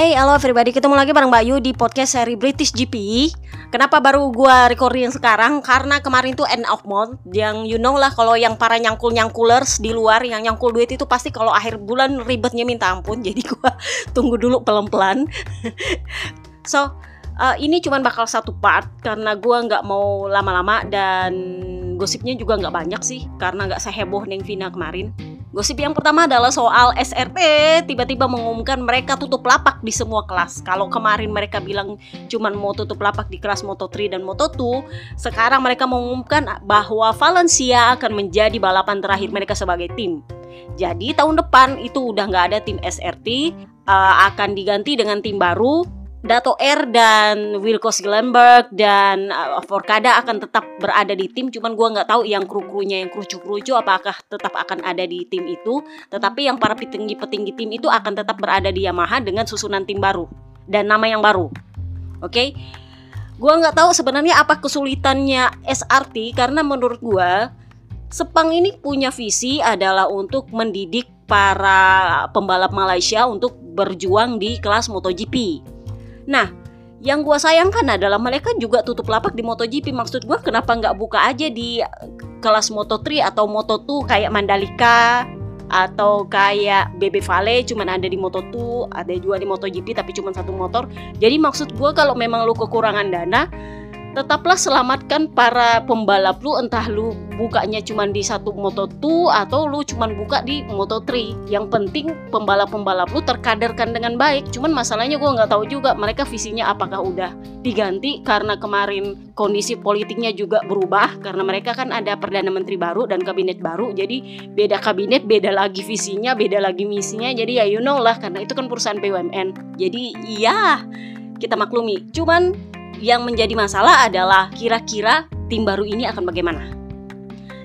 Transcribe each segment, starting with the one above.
Hey, halo everybody, ketemu lagi bareng Mbak Yu di podcast seri British GP Kenapa baru gua recording sekarang? Karena kemarin tuh end of month. Yang you know lah kalau yang para nyangkul-nyangkulers di luar Yang nyangkul duit itu pasti kalau akhir bulan ribetnya minta ampun. Jadi gua tunggu dulu pelan-pelan. So, uh, ini cuma bakal satu part Karena gua nggak mau lama-lama dan gosipnya juga nggak banyak sih. Karena nggak seheboh Neng Vina kemarin Gosip yang pertama adalah soal SRT tiba-tiba mengumumkan mereka tutup lapak di semua kelas. Kalau kemarin mereka bilang cuma mau tutup lapak di kelas Moto3 dan Moto2, sekarang mereka mengumumkan bahwa Valencia akan menjadi balapan terakhir mereka sebagai tim. Jadi tahun depan itu udah nggak ada tim SRT, eh, akan diganti dengan tim baru Dato R dan Wilco Silenberg dan uh, Forkada akan tetap berada di tim. Cuman gue nggak tahu yang kru-krunya yang krucu-krucu apakah tetap akan ada di tim itu. Tetapi yang para petinggi-petinggi tim itu akan tetap berada di Yamaha dengan susunan tim baru dan nama yang baru. Oke? Okay? gue nggak tahu sebenarnya apa kesulitannya SRT karena menurut gue Sepang ini punya visi adalah untuk mendidik para pembalap Malaysia untuk berjuang di kelas MotoGP Nah, yang gue sayangkan adalah mereka juga tutup lapak di MotoGP. Maksud gue kenapa nggak buka aja di kelas Moto3 atau Moto2 kayak Mandalika atau kayak BB Vale cuman ada di Moto2, ada juga di MotoGP tapi cuma satu motor. Jadi maksud gue kalau memang lu kekurangan dana, tetaplah selamatkan para pembalap lu entah lu bukanya cuma di satu Moto2 atau lu cuma buka di Moto3 yang penting pembalap-pembalap lu terkaderkan dengan baik. Cuman masalahnya gue nggak tahu juga mereka visinya apakah udah diganti karena kemarin kondisi politiknya juga berubah. Karena mereka kan ada perdana menteri baru dan kabinet baru jadi beda kabinet beda lagi visinya beda lagi misinya. Jadi ya you know lah karena itu kan perusahaan BUMN jadi iya kita maklumi. Cuman yang menjadi masalah adalah kira-kira tim baru ini akan bagaimana.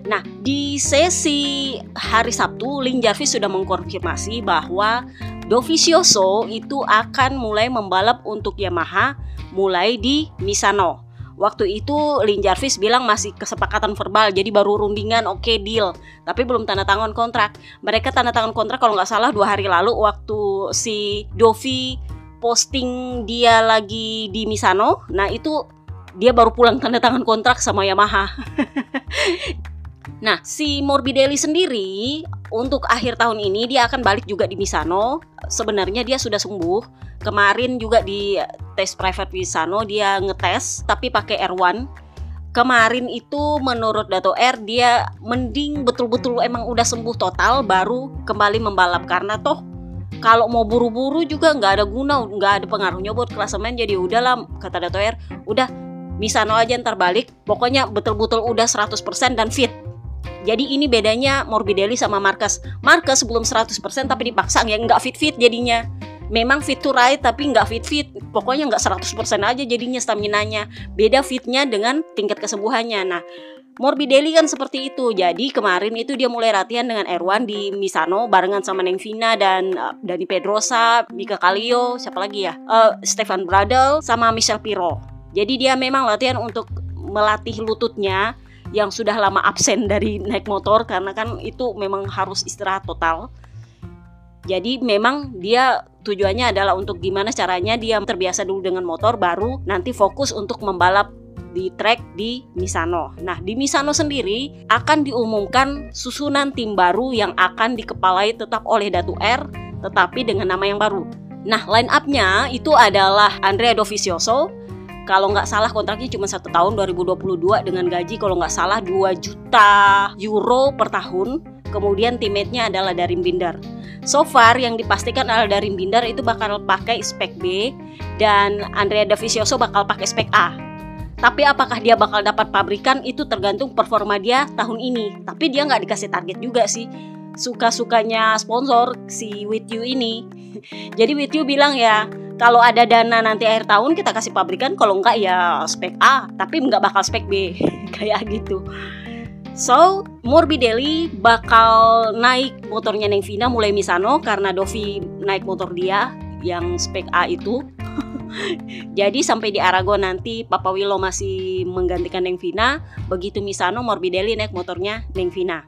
Nah, di sesi hari Sabtu, Lin Jarvis sudah mengkonfirmasi bahwa Dovizioso itu akan mulai membalap untuk Yamaha mulai di Misano. Waktu itu Lin Jarvis bilang masih kesepakatan verbal, jadi baru rundingan, oke okay, deal. Tapi belum tanda tangan kontrak. Mereka tanda tangan kontrak kalau nggak salah dua hari lalu waktu si Dovi posting dia lagi di Misano, nah itu dia baru pulang tanda tangan kontrak sama Yamaha. nah, si Morbidelli sendiri untuk akhir tahun ini dia akan balik juga di Misano. Sebenarnya dia sudah sembuh. Kemarin juga di tes private Misano dia ngetes tapi pakai R1 kemarin itu menurut Dato R dia mending betul-betul emang udah sembuh total baru kembali membalap karena toh kalau mau buru-buru juga nggak ada guna nggak ada pengaruhnya buat klasemen jadi udahlah kata Dato R udah bisa no aja ntar balik. Pokoknya betul-betul udah 100% dan fit. Jadi ini bedanya Morbidelli sama Marcus Marcus belum 100% tapi dipaksa ya nggak fit-fit jadinya. Memang fit to ride tapi nggak fit fit pokoknya nggak 100% aja jadinya stamina nya beda fitnya dengan tingkat kesembuhannya. Nah Morbidelli kan seperti itu. Jadi kemarin itu dia mulai latihan dengan Erwan di Misano barengan sama Neng Vina dan uh, Dani Pedrosa, Mika Kallio, siapa lagi ya? Uh, Stefan Bradel sama Michel Piro. Jadi dia memang latihan untuk melatih lututnya yang sudah lama absen dari naik motor karena kan itu memang harus istirahat total. Jadi memang dia tujuannya adalah untuk gimana caranya dia terbiasa dulu dengan motor baru nanti fokus untuk membalap di track di Misano. Nah, di Misano sendiri akan diumumkan susunan tim baru yang akan dikepalai tetap oleh Datu R, tetapi dengan nama yang baru. Nah, line up-nya itu adalah Andrea Dovizioso, kalau nggak salah kontraknya cuma satu tahun 2022 dengan gaji kalau nggak salah 2 juta euro per tahun. Kemudian teammate-nya adalah Darim Binder. So far yang dipastikan adalah Darim Binder itu bakal pakai spek B dan Andrea Dovizioso bakal pakai spek A. Tapi apakah dia bakal dapat pabrikan itu tergantung performa dia tahun ini. Tapi dia nggak dikasih target juga sih. Suka-sukanya sponsor si With You ini. Jadi With You bilang ya kalau ada dana nanti akhir tahun kita kasih pabrikan kalau enggak ya spek A tapi nggak bakal spek B kayak gitu So, Morbidelli bakal naik motornya Neng Vina mulai Misano karena Dovi naik motor dia yang spek A itu Jadi sampai di Aragon nanti Papa Willow masih menggantikan Neng Vina, begitu Misano Morbidelli naik motornya Neng Vina.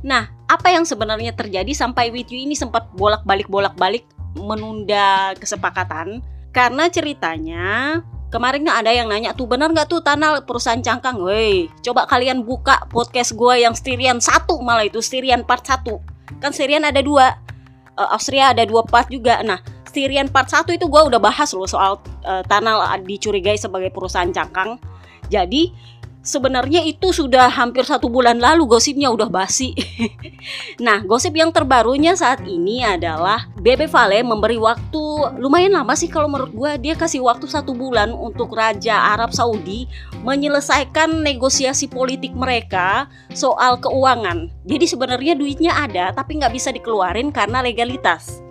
Nah, apa yang sebenarnya terjadi sampai With ini sempat bolak-balik bolak-balik menunda kesepakatan? Karena ceritanya kemarin ada yang nanya tuh benar nggak tuh tanah perusahaan cangkang? Woi coba kalian buka podcast gue yang Styrian satu malah itu Styrian part 1 kan Styrian ada dua. Uh, Austria ada dua part juga. Nah Styrian part 1 itu gue udah bahas loh soal uh, tanah dicurigai sebagai perusahaan cangkang jadi sebenarnya itu sudah hampir satu bulan lalu gosipnya udah basi. nah, gosip yang terbarunya saat ini adalah Bebe Vale memberi waktu lumayan lama sih kalau menurut gue dia kasih waktu satu bulan untuk Raja Arab Saudi menyelesaikan negosiasi politik mereka soal keuangan. Jadi sebenarnya duitnya ada tapi nggak bisa dikeluarin karena legalitas.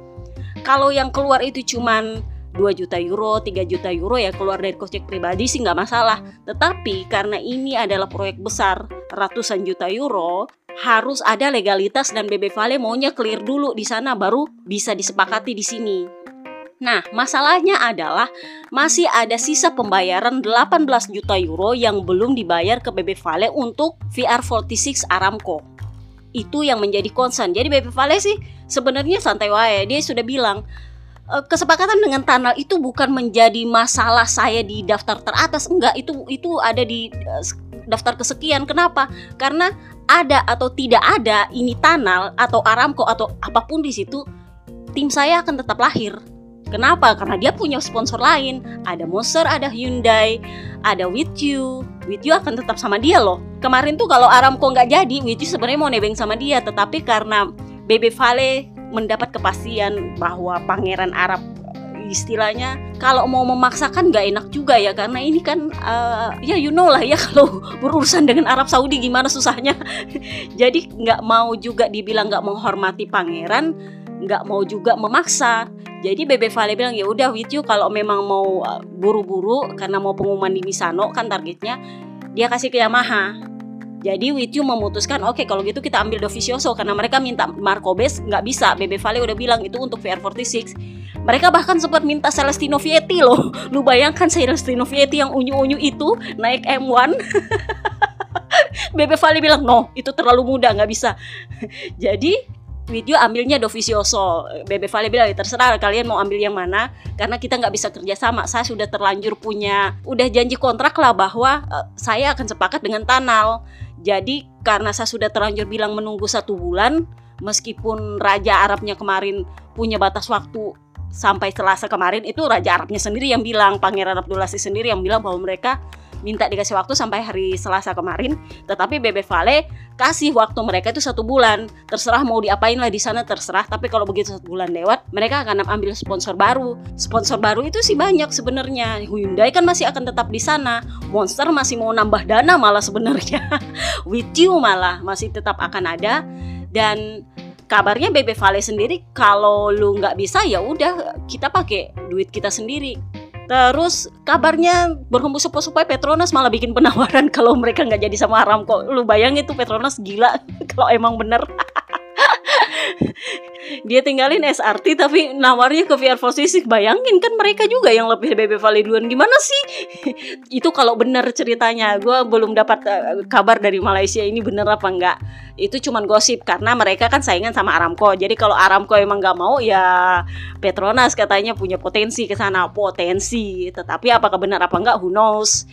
Kalau yang keluar itu cuman 2 juta euro, 3 juta euro ya keluar dari kocek pribadi sih nggak masalah. Tetapi karena ini adalah proyek besar ratusan juta euro, harus ada legalitas dan BB Vale maunya clear dulu di sana baru bisa disepakati di sini. Nah, masalahnya adalah masih ada sisa pembayaran 18 juta euro yang belum dibayar ke BB Vale untuk VR46 Aramco. Itu yang menjadi concern. Jadi BB Vale sih sebenarnya santai wae. Dia sudah bilang, Eh, kesepakatan dengan Tanal itu bukan menjadi masalah saya di daftar teratas enggak itu itu ada di uh, daftar kesekian kenapa karena ada atau tidak ada ini Tanal atau Aramco atau apa pun di situ tim saya akan tetap lahir Kenapa? Karena dia punya sponsor lain. Ada Monster, ada Hyundai, ada With You. With You akan tetap sama dia loh. Kemarin tuh kalau Aramco nggak jadi, With You sebenarnya mau nebeng sama dia, tetapi karena Bebe Vale mendapat kepastian bahwa pangeran Arab istilahnya kalau mau memaksakan nggak enak juga ya karena ini kan uh, ya you know lah ya kalau berurusan dengan Arab Saudi gimana susahnya. Jadi nggak mau juga dibilang nggak menghormati pangeran nggak mau juga memaksa. Jadi Bebe Vale bilang ya udah with you kalau memang mau eh, buru-buru karena mau pengumuman di Misano kan targetnya dia kasih ke Yamaha jadi Wityu memutuskan oke okay, kalau gitu kita ambil Dovizioso karena mereka minta Marco Bes nggak bisa. Bebe Vale udah bilang itu untuk VR46. Mereka bahkan sempat minta Celestino Vietti loh. Lu bayangkan Celestino Vietti yang unyu-unyu itu naik M1. Bebe Vale bilang no itu terlalu muda nggak bisa. Jadi Wityu ambilnya Dovizioso. Bebe Vale bilang ya terserah kalian mau ambil yang mana karena kita nggak bisa kerja sama. Saya sudah terlanjur punya udah janji kontrak lah bahwa uh, saya akan sepakat dengan Tanal jadi karena saya sudah terlanjur bilang menunggu satu bulan, meskipun Raja Arabnya kemarin punya batas waktu sampai Selasa kemarin itu Raja Arabnya sendiri yang bilang, Pangeran Abdullah sendiri yang bilang bahwa mereka minta dikasih waktu sampai hari Selasa kemarin. Tetapi Bebe Vale kasih waktu mereka itu satu bulan. Terserah mau diapain lah di sana terserah. Tapi kalau begitu satu bulan lewat mereka akan ambil sponsor baru. Sponsor baru itu sih banyak sebenarnya. Hyundai kan masih akan tetap di sana. Monster masih mau nambah dana malah sebenarnya. With you malah masih tetap akan ada. Dan kabarnya Bebe Vale sendiri kalau lu nggak bisa ya udah kita pakai duit kita sendiri Terus kabarnya berhembus supaya Petronas malah bikin penawaran kalau mereka nggak jadi sama Aramco. Lu bayangin tuh Petronas gila kalau emang bener. dia tinggalin SRT tapi nawarnya ke VR Posisi bayangin kan mereka juga yang lebih BB Valley duluan. Gimana sih? Itu kalau benar ceritanya. Gue belum dapat uh, kabar dari Malaysia ini bener apa enggak. Itu cuman gosip karena mereka kan saingan sama Aramco. Jadi kalau Aramco emang nggak mau ya Petronas katanya punya potensi ke sana. Potensi. Tetapi apakah benar apa enggak? Who knows?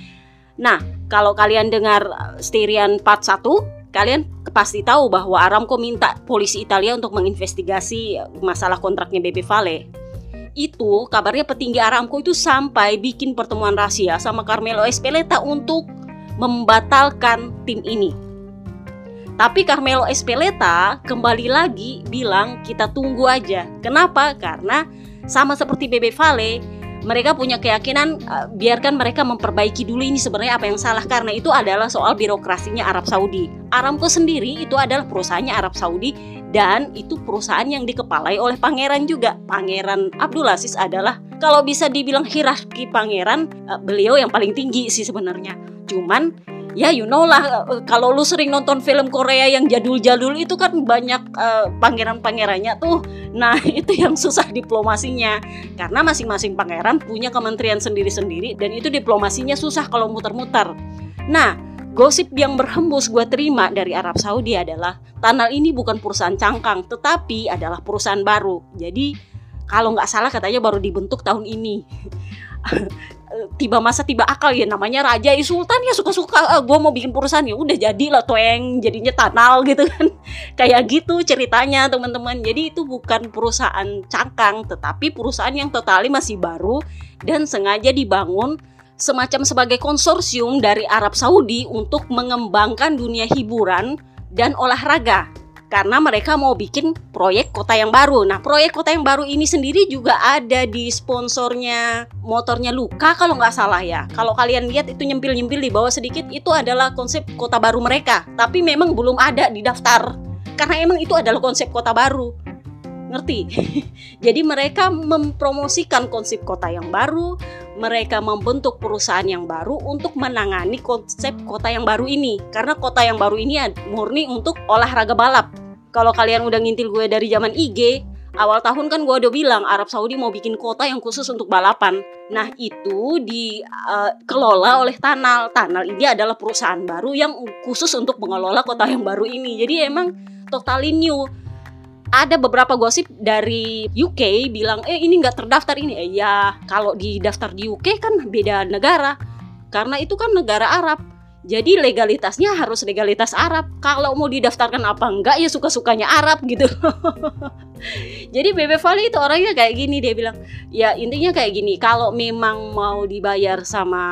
Nah, kalau kalian dengar Styrian part 1, kalian pasti tahu bahwa Aramco minta polisi Italia untuk menginvestigasi masalah kontraknya BP Vale. Itu kabarnya petinggi Aramco itu sampai bikin pertemuan rahasia sama Carmelo Espeleta untuk membatalkan tim ini. Tapi Carmelo Espeleta kembali lagi bilang kita tunggu aja. Kenapa? Karena sama seperti BB Vale, mereka punya keyakinan uh, biarkan mereka memperbaiki dulu ini sebenarnya apa yang salah karena itu adalah soal birokrasinya Arab Saudi. Aramco sendiri itu adalah perusahaannya Arab Saudi dan itu perusahaan yang dikepalai oleh pangeran juga. Pangeran Abdulaziz adalah kalau bisa dibilang hierarki pangeran uh, beliau yang paling tinggi sih sebenarnya. Cuman ya you know lah eh, kalau lu sering nonton film Korea yang jadul-jadul itu kan banyak uh, pangeran-pangerannya tuh. Nah itu yang susah diplomasinya. Karena masing-masing pangeran punya kementerian sendiri-sendiri dan itu diplomasinya susah kalau muter-muter. Nah Gosip yang berhembus gue terima dari Arab Saudi adalah Tanal ini bukan perusahaan cangkang, tetapi adalah perusahaan baru. Jadi kalau nggak salah katanya baru dibentuk tahun ini tiba masa tiba akal. Ya namanya raja ya sultan ya suka-suka ah, gue mau bikin perusahaan. Ya udah jadilah toeng jadinya tanal gitu kan. Kayak gitu ceritanya teman-teman. Jadi itu bukan perusahaan cangkang tetapi perusahaan yang totali masih baru dan sengaja dibangun semacam sebagai konsorsium dari Arab Saudi untuk mengembangkan dunia hiburan dan olahraga karena mereka mau bikin proyek kota yang baru. Nah, proyek kota yang baru ini sendiri juga ada di sponsornya motornya Luka kalau nggak salah ya. Kalau kalian lihat itu nyempil-nyempil di bawah sedikit itu adalah konsep kota baru mereka. Tapi memang belum ada di daftar karena emang itu adalah konsep kota baru. Ngerti? Jadi mereka mempromosikan konsep kota yang baru, mereka membentuk perusahaan yang baru untuk menangani konsep kota yang baru ini. Karena kota yang baru ini murni untuk olahraga balap. Kalau kalian udah ngintil gue dari zaman IG, awal tahun kan gue udah bilang Arab Saudi mau bikin kota yang khusus untuk balapan. Nah itu dikelola uh, oleh Tanal. Tanal ini adalah perusahaan baru yang khusus untuk mengelola kota yang baru ini. Jadi emang totally new ada beberapa gosip dari UK bilang eh ini nggak terdaftar ini. Eh ya kalau di daftar di UK kan beda negara karena itu kan negara Arab. Jadi legalitasnya harus legalitas Arab. Kalau mau didaftarkan apa enggak ya suka-sukanya Arab gitu. Jadi Bebe Valley itu orangnya kayak gini dia bilang ya intinya kayak gini kalau memang mau dibayar sama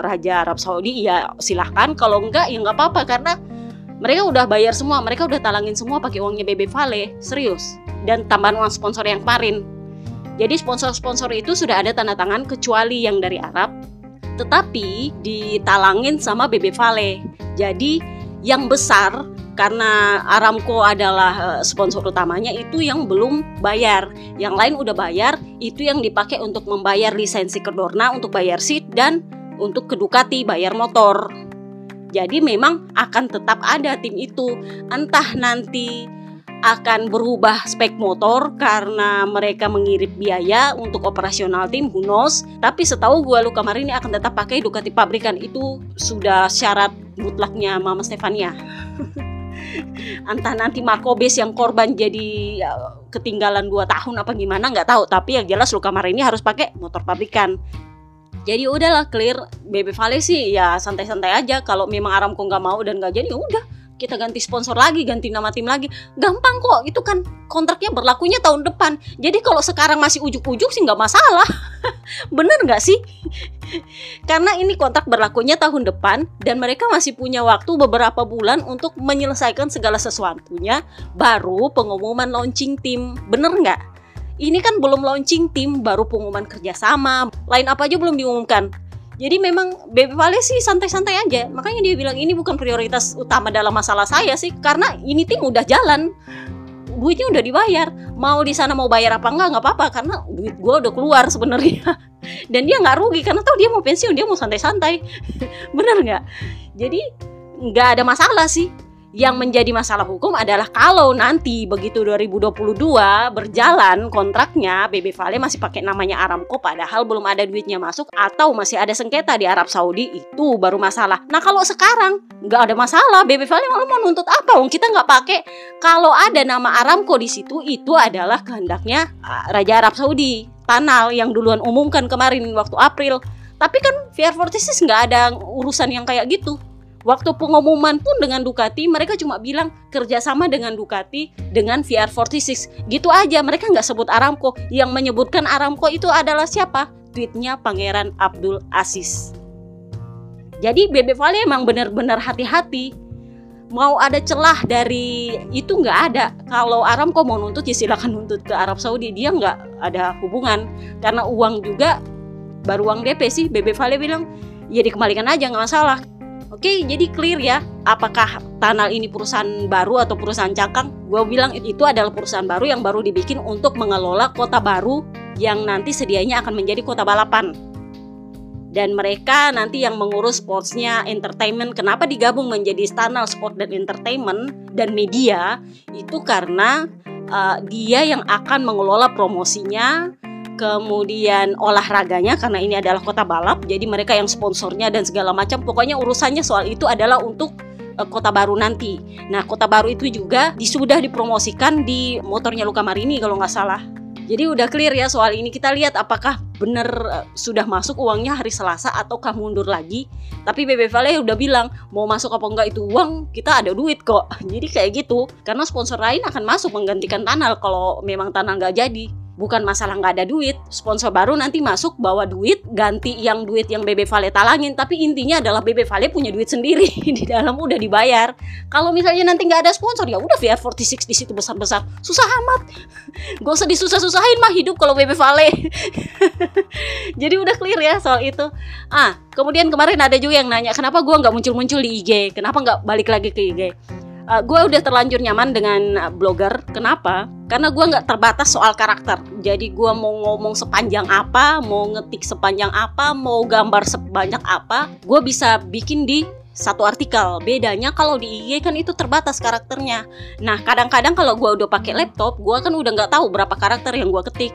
Raja Arab Saudi ya silahkan kalau enggak ya nggak apa-apa karena mereka udah bayar semua, mereka udah talangin semua pakai uangnya Bebe Vale, serius. Dan tambahan uang sponsor yang kemarin. Jadi sponsor-sponsor itu sudah ada tanda tangan kecuali yang dari Arab, tetapi ditalangin sama Bebe Vale. Jadi yang besar karena Aramco adalah eh, sponsor utamanya itu yang belum bayar. Yang lain udah bayar, itu yang dipakai untuk membayar lisensi ke Dorna untuk bayar seat dan untuk ke Ducati bayar motor. Jadi memang akan tetap ada tim itu. Entah nanti akan berubah spek motor karena mereka mengirit biaya untuk operasional tim who. Tapi setahu gue lu kemarin ini akan tetap pakai Ducati pabrikan itu sudah syarat mutlaknya Mama Stefania. Entah nanti Marco Bes yang korban jadi ya, ketinggalan 2 tahun apa gimana nggak tahu. Tapi yang jelas lu kemarin ini harus pakai motor pabrikan jadi udahlah clear. BB Vale sih ya santai-santai aja. Kalau memang Aramco nggak mau dan nggak jadi ya udah. Kita ganti sponsor lagi ganti nama tim lagi. Gampang kok itu kan kontraknya berlakunya tahun depan. Jadi kalau sekarang masih ujuk-ujuk sih nggak masalah. Bener nggak sih? Karena ini kontrak berlakunya tahun depan dan mereka masih punya waktu beberapa bulan untuk menyelesaikan segala sesuatunya baru pengumuman launching tim. Bener nggak ini kan belum launching tim, baru pengumuman kerjasama, lain apa aja belum diumumkan. Jadi memang Baby Vale sih santai-santai aja. Makanya dia bilang ini bukan prioritas utama dalam masalah saya sih, karena ini tim udah jalan, duitnya udah dibayar. Mau di sana mau bayar apa enggak nggak apa-apa, karena duit gue udah keluar sebenarnya. Dan dia nggak rugi karena tahu dia mau pensiun, dia mau santai-santai. Bener nggak? Jadi nggak ada masalah sih yang menjadi masalah hukum adalah kalau nanti begitu 2022 berjalan kontraknya BB Vale masih pakai namanya Aramco padahal belum ada duitnya masuk atau masih ada sengketa di Arab Saudi itu baru masalah. Nah kalau sekarang nggak ada masalah BB Vale malah mau nuntut apa? Wong kita nggak pakai kalau ada nama Aramco di situ itu adalah kehendaknya Raja Arab Saudi Tanal yang duluan umumkan kemarin waktu April. Tapi kan VR46 nggak ada urusan yang kayak gitu. Waktu pengumuman pun dengan Ducati mereka cuma bilang kerjasama dengan Ducati dengan VR46 gitu aja mereka nggak sebut Aramco. Yang menyebutkan Aramco itu adalah siapa? Tweetnya Pangeran Abdul Aziz. Jadi Bebe Vale emang benar-benar hati-hati. Mau ada celah dari itu nggak ada. Kalau Aramco mau nuntut ya silakan nuntut ke Arab Saudi. Dia nggak ada hubungan. Karena uang juga baru uang DP sih. Bebe Vale bilang ya dikembalikan aja nggak masalah Oke, jadi clear ya. Apakah Tanal ini perusahaan baru atau perusahaan cangkang? Gue bilang itu adalah perusahaan baru yang baru dibikin untuk mengelola kota baru yang nanti sedianya akan menjadi kota balapan. Dan mereka nanti yang mengurus sportsnya, entertainment. Kenapa digabung menjadi Tanal Sport dan Entertainment dan media? Itu karena uh, dia yang akan mengelola promosinya, kemudian olahraganya karena ini adalah kota balap jadi mereka yang sponsornya dan segala macam pokoknya urusannya soal itu adalah untuk uh, kota baru nanti nah kota baru itu juga sudah dipromosikan di motornya Luka Marini kalau nggak salah Jadi udah clear ya soal ini. Kita lihat apakah benar uh, sudah masuk uangnya hari Selasa ataukah mundur lagi. Tapi BB Vale udah bilang mau masuk apa enggak itu uang, kita ada duit kok. Jadi kayak gitu. Karena sponsor lain akan masuk menggantikan Tanal kalau memang Tanal nggak jadi bukan masalah nggak ada duit sponsor baru nanti masuk bawa duit ganti yang duit yang BB Vale talangin. Tapi intinya adalah BB Vale punya duit sendiri di dalam udah dibayar. Kalau misalnya nanti nggak ada sponsor ya udah VR46 di situ besar-besar. Susah amat. Gak usah disusah-susahin mah hidup kalau BB Vale. Jadi udah clear ya soal itu. Ah kemudian kemarin ada juga yang nanya kenapa gua nggak muncul-muncul di IG kenapa nggak balik lagi ke IG uh, gue udah terlanjur nyaman dengan uh, blogger. Kenapa? Karena gue nggak terbatas soal karakter. Jadi gue mau ngomong sepanjang apa, mau ngetik sepanjang apa, mau gambar sebanyak apa, gue bisa bikin di satu artikel. Bedanya kalau di IG kan itu terbatas karakternya. Nah kadang-kadang kalau gue udah pakai laptop, gue kan udah nggak tahu berapa karakter yang gue ketik.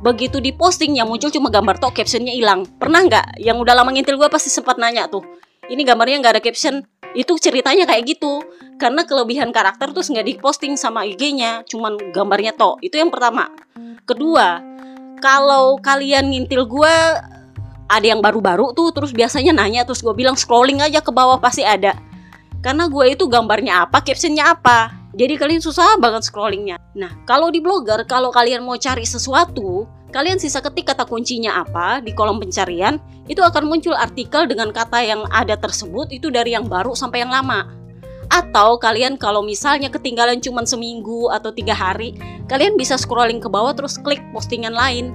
Begitu di posting yang muncul cuma gambar tok, captionnya hilang. Pernah nggak? Yang udah lama ngintil gue pasti sempat nanya tuh. Ini gambarnya nggak ada caption, itu ceritanya kayak gitu karena kelebihan karakter terus nggak diposting sama IG-nya cuman gambarnya toh. Itu yang pertama. Kedua kalau kalian ngintil gue ada yang baru-baru tuh terus biasanya nanya terus gue bilang scrolling aja ke bawah pasti ada. Karena gue itu gambarnya apa captionnya apa. Jadi kalian susah banget scrollingnya. Nah kalau di blogger kalau kalian mau cari sesuatu Kalian sisa ketik kata kuncinya apa di kolom pencarian, itu akan muncul artikel dengan kata yang ada tersebut itu dari yang baru sampai yang lama. Atau kalian kalau misalnya ketinggalan cuma seminggu atau tiga hari, kalian bisa scrolling ke bawah terus klik postingan lain.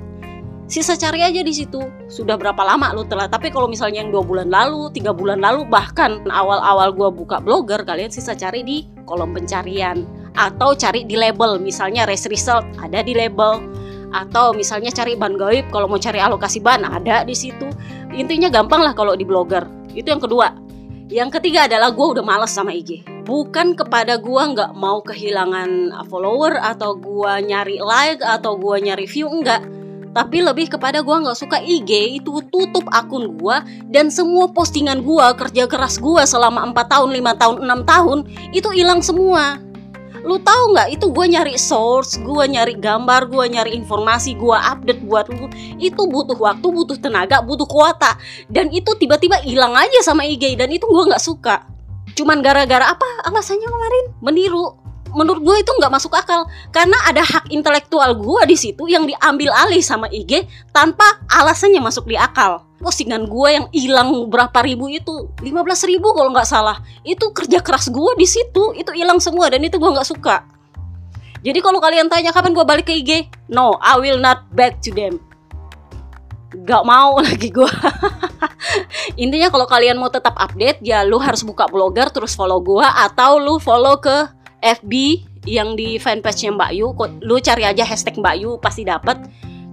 Sisa cari aja di situ. Sudah berapa lama lu telah. Tapi kalau misalnya yang dua bulan lalu, tiga bulan lalu, bahkan awal-awal gua buka blogger, kalian sisa cari di kolom pencarian atau cari di label. Misalnya race result ada di label atau misalnya cari ban gaib kalau mau cari alokasi ban ada di situ intinya gampang lah kalau di blogger itu yang kedua yang ketiga adalah gue udah males sama IG bukan kepada gue nggak mau kehilangan follower atau gue nyari like atau gue nyari view enggak. Tapi lebih kepada gue nggak suka IG itu tutup akun gue dan semua postingan gue kerja keras gue selama 4 tahun 5 tahun 6 tahun itu hilang semua lu tahu nggak? Itu gue nyari source gue nyari gambar gue nyari informasi gue update buat lu. Itu butuh waktu butuh tenaga butuh kuota. Dan itu tiba-tiba hilang aja sama IG dan itu gue nggak suka. Cuman gara-gara apa? Alasannya kemarin? Meniru. Menurut gue itu nggak masuk akal. Karena ada hak intelektual gue di situ yang diambil alih sama IG tanpa alasannya masuk di akal postingan gue yang hilang berapa ribu itu? 15 ribu kalau nggak salah. Itu kerja keras gue di situ itu hilang semua dan itu gue nggak suka. Jadi kalau kalian tanya kapan gue balik ke IG no I will not back to them. Gak mau lagi gue intinya kalau kalian mau tetap update ya lu harus buka blogger terus follow gue atau lu follow ke FB yang di fanpage-nya Mbak Yu, lu cari aja hashtag Mbak Yu pasti dapat.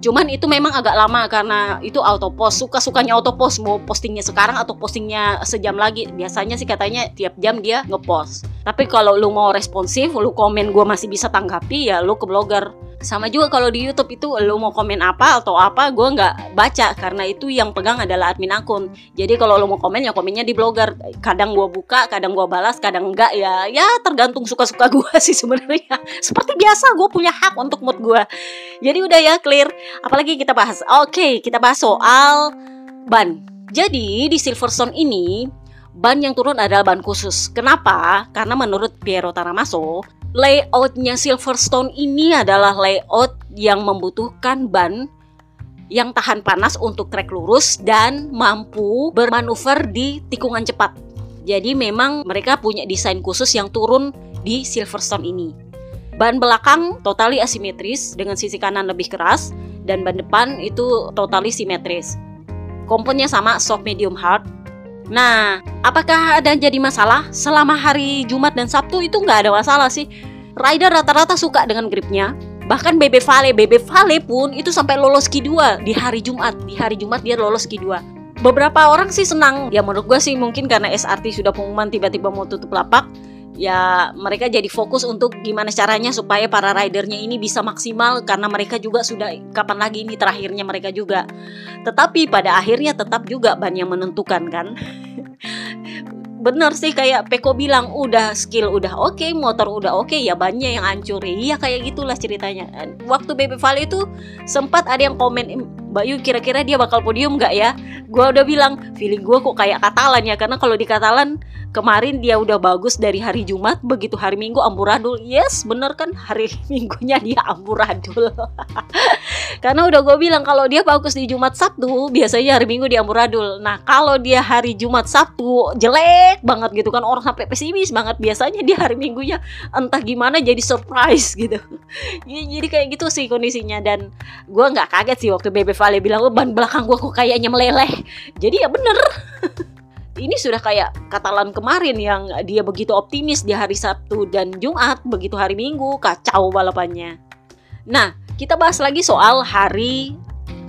Cuman itu memang agak lama karena itu auto post. Suka-sukanya auto post mau postingnya sekarang atau postingnya sejam lagi. Biasanya sih katanya tiap jam dia ngepost. Tapi kalau lu mau responsif, lu komen gue masih bisa tanggapi ya lu ke blogger sama juga kalau di YouTube itu lu mau komen apa atau apa gue nggak baca. Karena itu yang pegang adalah admin akun. Jadi kalau lu mau komen ya komennya di blogger. Kadang gue buka kadang gue balas kadang enggak ya ya tergantung suka-suka gue sih sebenarnya. Seperti biasa gue punya hak untuk mood gue jadi udah ya clear. Apalagi kita bahas. Oke kita bahas soal ban. Jadi di Silverstone ini ban yang turun adalah ban khusus. Kenapa? Karena menurut Piero Taramaso, layoutnya Silverstone ini adalah layout yang membutuhkan ban yang tahan panas untuk trek lurus dan mampu bermanuver di tikungan cepat. Jadi memang mereka punya desain khusus yang turun di Silverstone ini. Ban belakang totali asimetris dengan sisi kanan lebih keras dan ban depan itu totali simetris. Komponnya sama soft medium hard. Nah, apakah ada jadi masalah? Selama hari Jumat dan Sabtu itu nggak ada masalah sih. Rider rata-rata suka dengan gripnya. Bahkan Bebe Vale Bebe Vale pun itu sampai lolos Q2 di hari Jumat. Di hari Jumat dia lolos Q2 beberapa orang sih senang. Ya menurut gue sih mungkin karena SRT sudah pengumuman tiba-tiba mau tutup lapak ya mereka jadi fokus untuk gimana caranya supaya para ridernya ini bisa maksimal karena mereka juga sudah kapan lagi ini terakhirnya mereka juga. Tetapi pada akhirnya tetap juga ban yang menentukan kan? Bener sih kayak Peko bilang udah skill udah oke okay, motor udah oke okay, ya bannya yang hancur. Iya kayak gitulah ceritanya. Waktu Baby Valley itu sempat ada yang komen Mbak Yu kira-kira dia bakal podium nggak ya? Gue udah bilang feeling gue kok kayak Katalan ya karena kalau di Katalan kemarin dia udah bagus dari hari Jumat begitu hari Minggu amburadul yes bener kan? Hari Minggunya dia amburadul karena udah gue bilang kalau dia bagus di Jumat Sabtu biasanya hari Minggu dia amburadul nah kalau dia hari Jumat Sabtu jelek banget gitu kan orang sampai pesimis banget. Biasanya dia hari Minggunya entah gimana jadi surprise gitu. Jadi kayak gitu sih kondisinya dan gue nggak kaget sih waktu Bebe Vale bilang oh, ban belakang gue kok kayaknya meleleh jadi ya bener ini sudah kayak Katalan kemarin yang dia begitu optimis di hari Sabtu dan Jumat, begitu hari Minggu kacau balapannya. Nah, kita bahas lagi soal hari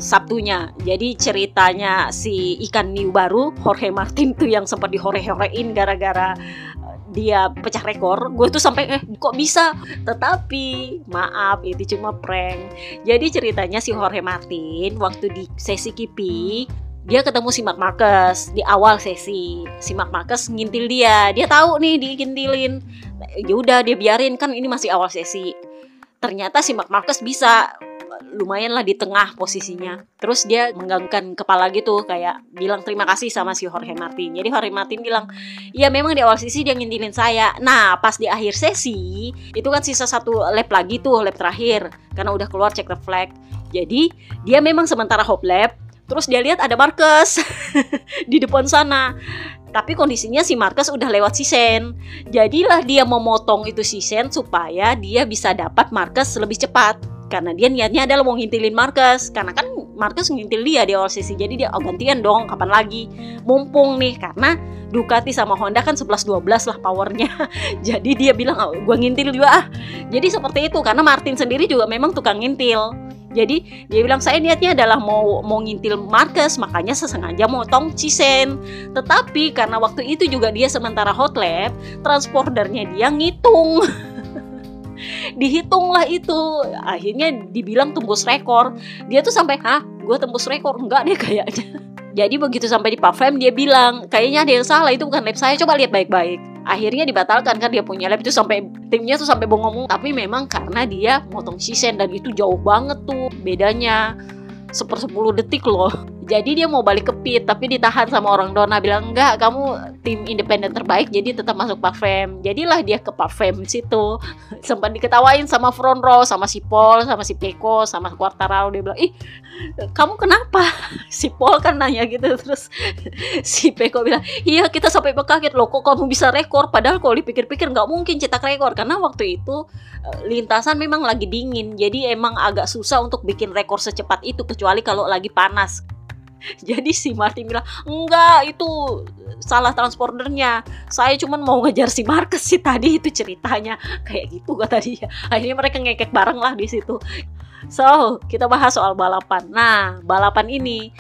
Sabtunya. Jadi ceritanya si ikan new baru Jorge Martin tuh yang sempat dihore-horein gara-gara dia pecah rekor gue tuh sampai eh kok bisa? Tetapi maaf itu cuma prank. Jadi ceritanya si Jorge Martin waktu di sesi kipi dia ketemu si Mark Marcus di awal sesi. Si Mark Marcus ngintil dia dia tahu nih dikintilin. Ya udah dia biarin kan ini masih awal sesi. Ternyata si Mark Marcus bisa lumayan lah di tengah posisinya terus dia menggangkan kepala gitu kayak bilang terima kasih sama si Jorge Martin jadi Jorge Martin bilang ya memang di awal sesi dia ngintilin saya nah pas di akhir sesi itu kan sisa satu lap lagi tuh lap terakhir karena udah keluar check the flag jadi dia memang sementara hop lap Terus dia lihat ada Marcus di depan sana. Tapi kondisinya si Marcus udah lewat sisen. Jadilah dia memotong itu sisen supaya dia bisa dapat Marcus lebih cepat. Karena dia niatnya adalah mau ngintilin Marcus. Karena kan Marcus ngintil dia di awal sesi. Jadi dia oh, gantian dong kapan lagi. Mumpung nih karena Ducati sama Honda kan 11-12 lah powernya. Jadi dia bilang oh, gue ngintil juga ah. Jadi seperti itu karena Martin sendiri juga memang tukang ngintil. Jadi dia bilang saya niatnya adalah mau mau ngintil Marcus, makanya sesengaja motong Cisen. Tetapi karena waktu itu juga dia sementara hot lap, transporternya dia ngitung. Dihitunglah itu, akhirnya dibilang tembus rekor. Dia tuh sampai, hah, gue tembus rekor? Enggak deh kayaknya. Jadi begitu sampai di Pavem dia bilang, kayaknya ada yang salah, itu bukan lap saya, coba lihat baik-baik akhirnya dibatalkan kan dia punya lab itu sampai timnya tuh sampai bongong tapi memang karena dia motong sisen dan itu jauh banget tuh bedanya sepersepuluh detik loh jadi dia mau balik ke pit tapi ditahan sama orang Dona bilang enggak kamu tim independen terbaik jadi tetap masuk Pavem jadilah dia ke Pavem situ. Sempat diketawain sama front row sama si Paul sama si Peko sama Quartararo. Dia bilang ih kamu kenapa? Si Paul kan nanya gitu terus si Peko bilang iya kita sampai kaget loh kok kamu bisa rekor? Padahal kalau dipikir-pikir nggak mungkin cetak rekor karena waktu itu eh, lintasan memang lagi dingin jadi emang agak susah untuk bikin rekor secepat itu kecuali kalau lagi panas jadi si Martin bilang enggak itu salah transporternya. Saya cuma mau ngejar si Marcus sih tadi itu ceritanya. Kayak gitu kata dia. Akhirnya mereka ngekek bareng lah di situ. So kita bahas soal balapan. Nah balapan ini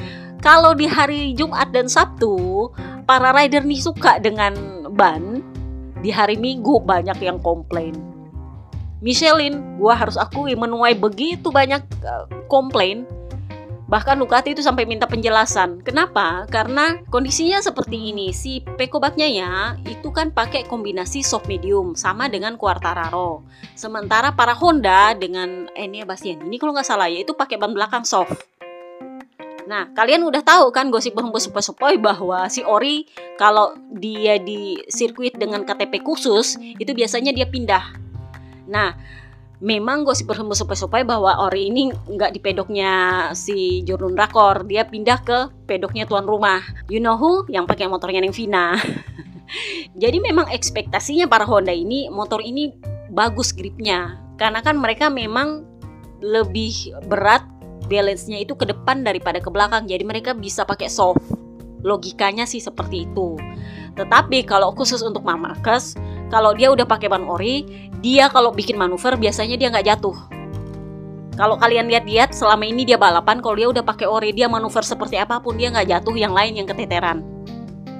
kalau di hari Jumat dan Sabtu para rider nih suka dengan ban. Di hari Minggu banyak yang komplain. Michelin, gua harus akui menuai begitu banyak uh, komplain Bahkan Ducati itu sampai minta penjelasan. Kenapa? Karena kondisinya seperti ini. Si Peko ya itu kan pakai kombinasi soft medium sama dengan Quartararo. Sementara para Honda dengan eh, ini Bastian ini kalau nggak salah ya itu pakai ban belakang soft. Nah, kalian udah tahu kan gosip hembus sepoi-sepoi bahwa si Ori kalau dia di sirkuit dengan KTP khusus itu biasanya dia pindah. Nah, memang gosip berhembus supaya bahwa Ori ini nggak di pedoknya si Jurun Rakor. Dia pindah ke pedoknya tuan rumah. You know who? Yang pakai motornya Neng Vina. Jadi memang ekspektasinya para Honda ini motor ini bagus gripnya. Karena kan mereka memang lebih berat balance-nya itu ke depan daripada ke belakang. Jadi mereka bisa pakai soft. Logikanya sih seperti itu. Tetapi kalau khusus untuk Marcus kalau dia udah pakai ban ori, dia kalau bikin manuver biasanya dia nggak jatuh. Kalau kalian lihat-lihat selama ini dia balapan, kalau dia udah pakai ori, dia manuver seperti apa pun dia nggak jatuh, yang lain yang keteteran.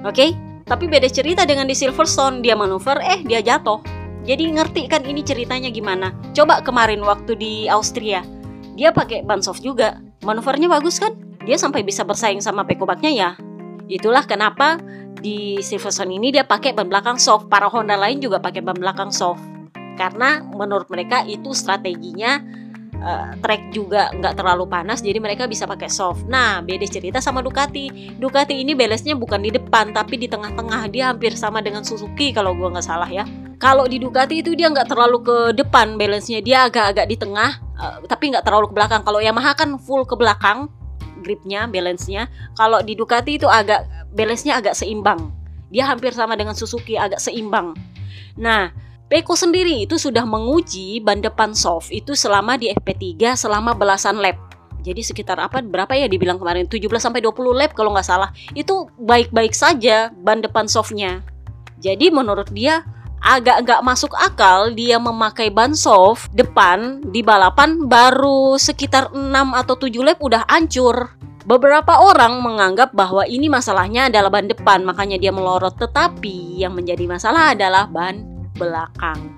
Oke? Okay? Tapi beda cerita dengan di Silverstone, dia manuver, eh dia jatuh. Jadi ngerti kan ini ceritanya gimana? Coba kemarin waktu di Austria, dia pakai ban soft juga. Manuvernya bagus kan? Dia sampai bisa bersaing sama Pekobaknya ya. Itulah kenapa di Silverstone ini dia pakai ban belakang soft. Para Honda lain juga pakai ban belakang soft. Karena menurut mereka itu strateginya uh, track juga nggak terlalu panas jadi mereka bisa pakai soft. Nah beda cerita sama Ducati. Ducati ini balance-nya bukan di depan tapi di tengah-tengah dia hampir sama dengan Suzuki kalau gua nggak salah ya. Kalau di Ducati itu dia nggak terlalu ke depan balance-nya dia agak-agak di tengah uh, tapi nggak terlalu ke belakang. Kalau Yamaha kan full ke belakang gripnya, balance-nya. Kalau di Ducati itu agak balance-nya agak seimbang. Dia hampir sama dengan Suzuki agak seimbang. Nah, Peko sendiri itu sudah menguji ban depan soft itu selama di FP3 selama belasan lap. Jadi sekitar apa berapa ya dibilang kemarin 17 sampai 20 lap kalau nggak salah. Itu baik-baik saja ban depan softnya. Jadi menurut dia agak nggak masuk akal dia memakai ban soft depan di balapan baru sekitar 6 atau 7 lap udah hancur. Beberapa orang menganggap bahwa ini masalahnya adalah ban depan, makanya dia melorot. Tetapi yang menjadi masalah adalah ban belakang.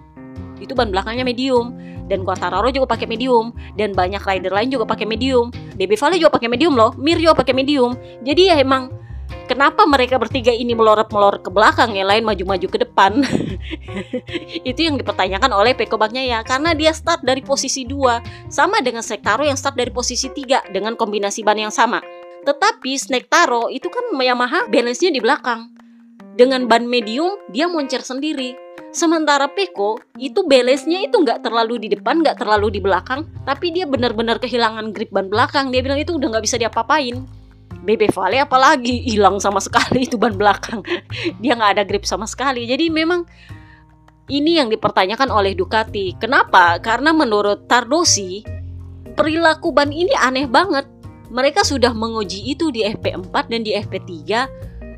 Itu ban belakangnya medium dan Quartararo juga pakai medium dan banyak rider lain juga pakai medium. Baby Vale juga pakai medium loh, Mir pakai medium. Jadi ya emang kenapa mereka bertiga ini melorot-melorot ke belakang yang lain maju-maju ke depan. Itu yang dipertanyakan oleh Peko ya karena dia start dari posisi 2 sama dengan Sektaro yang start dari posisi 3 dengan kombinasi ban yang sama. Tetapi Snake Taro itu kan Yamaha balance-nya di belakang. Dengan ban medium dia moncer sendiri. Sementara Peko itu balance-nya itu nggak terlalu di depan, nggak terlalu di belakang, tapi dia benar-benar kehilangan grip ban belakang. Dia bilang itu udah nggak bisa diapa-apain. BB Vale apalagi hilang sama sekali itu ban belakang. dia nggak ada grip sama sekali. Jadi memang ini yang dipertanyakan oleh Ducati. Kenapa? Karena menurut Tardosi perilaku ban ini aneh banget. Mereka sudah menguji itu di FP4 dan di FP3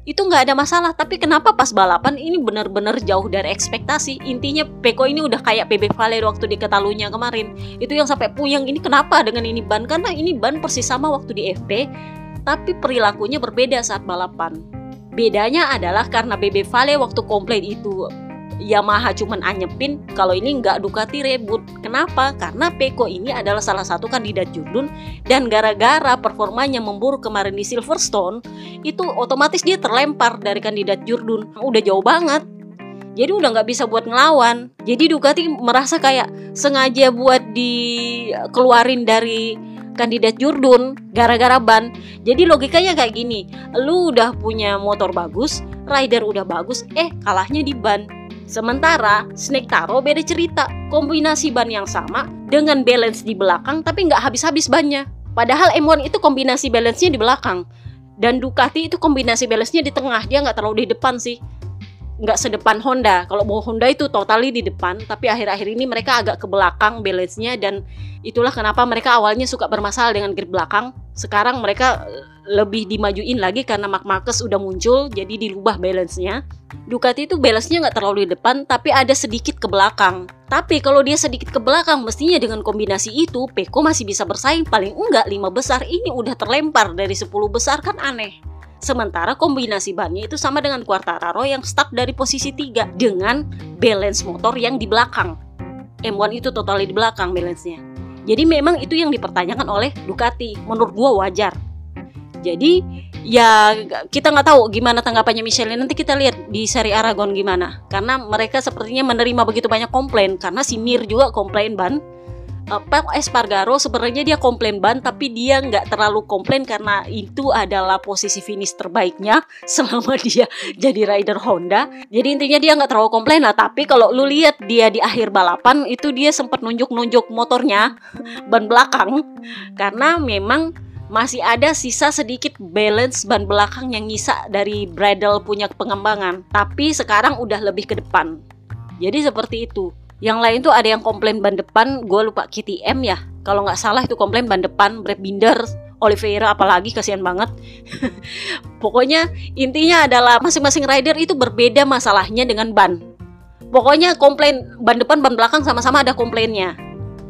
itu nggak ada masalah tapi kenapa pas balapan ini benar-benar jauh dari ekspektasi intinya Peko ini udah kayak PB Vale waktu di Katalunya kemarin itu yang sampai puyeng ini kenapa dengan ini ban karena ini ban persis sama waktu di FP tapi perilakunya berbeda saat balapan bedanya adalah karena BB Vale waktu komplain itu Yamaha cuman anyepin kalau ini nggak Ducati reboot. Kenapa? Karena Peko ini adalah salah satu kandidat Jurdun dan gara-gara performanya memburuk kemarin di Silverstone, itu otomatis dia terlempar dari kandidat Jurdun. Udah jauh banget. Jadi udah nggak bisa buat ngelawan. Jadi Ducati merasa kayak sengaja buat dikeluarin dari kandidat Jurdun gara-gara ban. Jadi logikanya kayak gini, lu udah punya motor bagus, rider udah bagus, eh kalahnya di ban Sementara Snake Taro beda cerita, kombinasi ban yang sama dengan balance di belakang tapi nggak habis-habis bannya. Padahal M1 itu kombinasi balance-nya di belakang dan Ducati itu kombinasi balance-nya di tengah, dia nggak terlalu di depan sih. Nggak sedepan Honda. Kalau mau Honda itu totally di depan, tapi akhir-akhir ini mereka agak ke belakang balance-nya dan itulah kenapa mereka awalnya suka bermasalah dengan grip belakang. Sekarang mereka lebih dimajuin lagi karena Mark Marcus udah muncul jadi dirubah balance-nya. Ducati itu balance-nya nggak terlalu di depan tapi ada sedikit ke belakang. Tapi kalau dia sedikit ke belakang mestinya dengan kombinasi itu Peko masih bisa bersaing paling enggak 5 besar ini udah terlempar dari 10 besar kan aneh. Sementara kombinasi bannya itu sama dengan Quartararo yang start dari posisi 3 dengan balance motor yang di belakang. M1 itu total di belakang balance-nya. Jadi memang itu yang dipertanyakan oleh Ducati. Menurut gua wajar jadi ya kita nggak tahu gimana tanggapannya Michelle nanti kita lihat di seri Aragon gimana karena mereka sepertinya menerima begitu banyak komplain karena si Mir juga komplain ban Pak Espargaro sebenarnya dia komplain ban tapi dia nggak terlalu komplain karena itu adalah posisi finish terbaiknya selama dia jadi rider Honda. Jadi intinya dia nggak terlalu komplain lah tapi kalau lu lihat dia di akhir balapan itu dia sempat nunjuk-nunjuk motornya ban belakang. Karena memang masih ada sisa sedikit balance ban belakang yang nyisa dari bridle punya pengembangan. Tapi sekarang udah lebih ke depan. Jadi seperti itu yang lain tuh ada yang komplain ban depan gue lupa KTM ya. Kalau nggak salah itu komplain ban depan Brad Binder Oliveira apalagi kasihan banget. Pokoknya intinya adalah masing-masing rider itu berbeda masalahnya dengan ban. Pokoknya komplain ban depan ban belakang sama-sama ada komplainnya.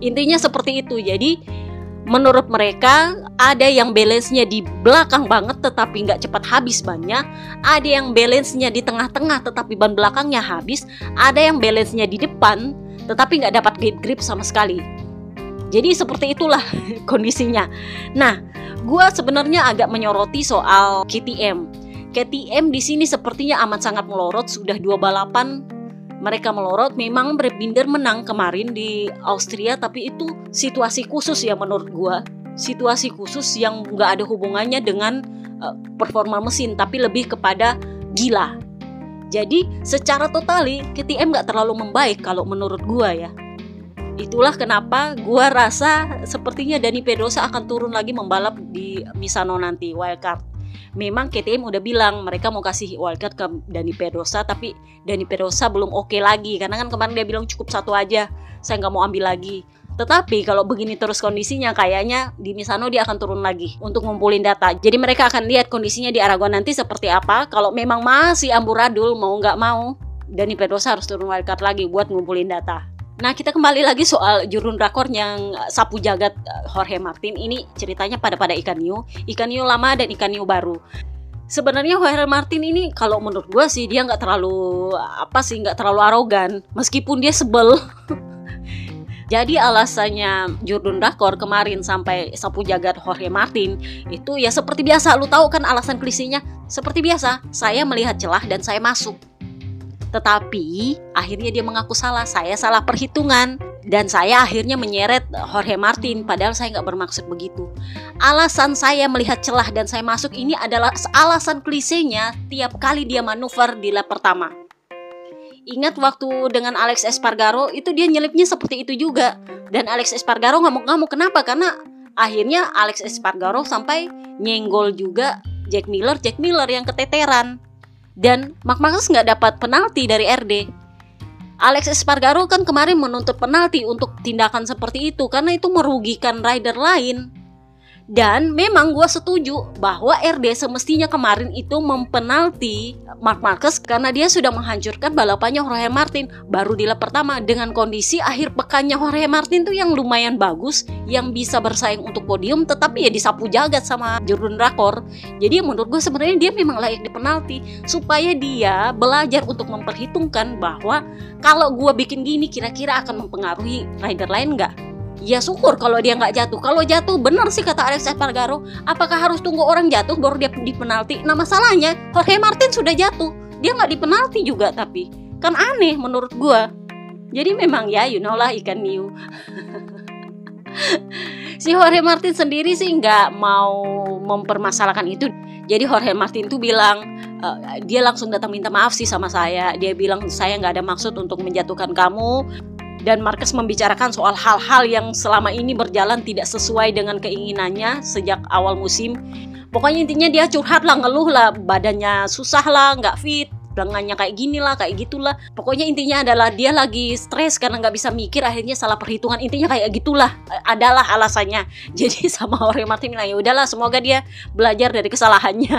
Intinya seperti itu. Jadi menurut mereka ada yang balance-nya di belakang banget tetapi nggak cepat habis bannya ada yang balance-nya di tengah-tengah tetapi ban belakangnya habis. Ada yang balance-nya di depan tetapi nggak dapat grip grip sama sekali. Jadi seperti itulah kondisinya. Nah gue sebenarnya agak menyoroti soal KTM KTM di sini sepertinya amat sangat melorot sudah dua balapan mereka melorot memang Binder menang kemarin di Austria tapi itu situasi khusus ya menurut gua. Situasi khusus yang nggak ada hubungannya dengan uh, performa mesin tapi lebih kepada gila. Jadi secara totali KTM nggak terlalu membaik kalau menurut gua ya. Itulah kenapa gua rasa sepertinya Dani Pedrosa akan turun lagi membalap di Misano nanti wildcard. Memang KTM udah bilang mereka mau kasih wildcard ke Dani Pedrosa tapi Dani Pedrosa belum oke okay lagi karena kan kemarin dia bilang cukup satu aja saya nggak mau ambil lagi tetapi kalau begini terus kondisinya kayaknya di Misano dia akan turun lagi untuk ngumpulin data. Jadi mereka akan lihat kondisinya di Aragon nanti seperti apa. Kalau memang masih amburadul mau nggak mau, Dani Pedrosa harus turun wildcard lagi buat ngumpulin data. Nah kita kembali lagi soal jurun rakor yang eh, sapu jagat eh, Jorge Martin ini ceritanya pada pada ikan new, ikan new lama dan ikan new baru. Sebenarnya Jorge Martin ini kalau menurut gue sih dia nggak terlalu apa sih nggak terlalu arogan meskipun dia sebel. Jadi alasannya Jurun Rakor kemarin sampai sapu jagat Jorge Martin itu ya seperti biasa lu tahu kan alasan klisinya seperti biasa saya melihat celah dan saya masuk tetapi akhirnya dia mengaku salah, saya salah perhitungan. Dan saya akhirnya menyeret Jorge Martin. Padahal saya nggak bermaksud begitu. Alasan saya melihat celah dan saya masuk ini adalah alasan klisenya tiap kali dia manuver di lap pertama. Ingat waktu dengan Alex Espargaro itu dia nyelipnya seperti itu juga. Dan Alex Espargaro ngamuk-ngamuk. Kenapa? Karena akhirnya Alex Espargaro sampai nyenggol juga Jack Miller, Jack Miller yang keteteran dan Mark Marcus nggak dapat penalti dari RD. Alex Espargaro kan kemarin menuntut penalti untuk tindakan seperti itu karena itu merugikan rider lain. Dan memang gue setuju bahwa RD semestinya kemarin itu mempenalti Mark Marquez karena dia sudah menghancurkan balapannya Jorge Martin baru di lap pertama dengan kondisi akhir pekannya Jorge Martin tuh yang lumayan bagus yang bisa bersaing untuk podium tetapi ya disapu jagat sama Jordan Rakor. Jadi menurut gue sebenarnya dia memang layak dipenalti supaya dia belajar untuk memperhitungkan bahwa kalau gue bikin gini kira-kira akan mempengaruhi rider lain nggak ya syukur kalau dia nggak jatuh. Kalau jatuh benar sih kata Alex Espargaro, apakah harus tunggu orang jatuh baru dia di penalti? Nah masalahnya Jorge Martin sudah jatuh, dia nggak di penalti juga tapi kan aneh menurut gua. Jadi memang ya you know lah ikan new. si Jorge Martin sendiri sih nggak mau mempermasalahkan itu. Jadi Jorge Martin tuh bilang uh, dia langsung datang minta maaf sih sama saya. Dia bilang saya nggak ada maksud untuk menjatuhkan kamu dan Marcus membicarakan soal hal-hal yang selama ini berjalan tidak sesuai dengan keinginannya sejak awal musim. Pokoknya intinya dia curhat lah, ngeluh lah, badannya susah lah, nggak fit, lengannya kayak gini lah kayak gitulah. Pokoknya intinya adalah dia lagi stres karena nggak bisa mikir akhirnya salah perhitungan. Intinya kayak gitulah adalah alasannya. Jadi sama orang Martin bilang udahlah semoga dia belajar dari kesalahannya.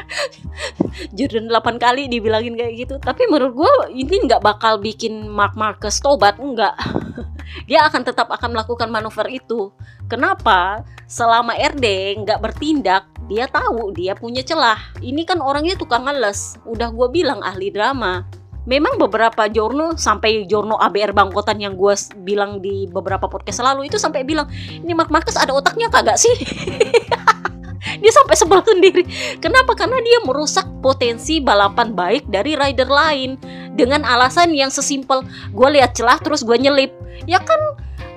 Jordan 8 kali dibilangin kayak gitu. Tapi menurut gue ini nggak bakal bikin Mark Marcus tobat enggak dia akan tetap akan melakukan manuver itu kenapa selama RD nggak bertindak dia tahu dia punya celah ini kan orangnya tukang ngeles udah gue bilang ahli drama Memang beberapa Jorno sampai Jorno ABR Bangkotan yang gue bilang di beberapa podcast lalu itu sampai bilang ini Mark Marcus ada otaknya kagak sih? dia sampai sebel sendiri. Kenapa? Karena dia merusak potensi balapan baik dari rider lain dengan alasan yang sesimpel gue lihat celah terus gue nyelip. Ya kan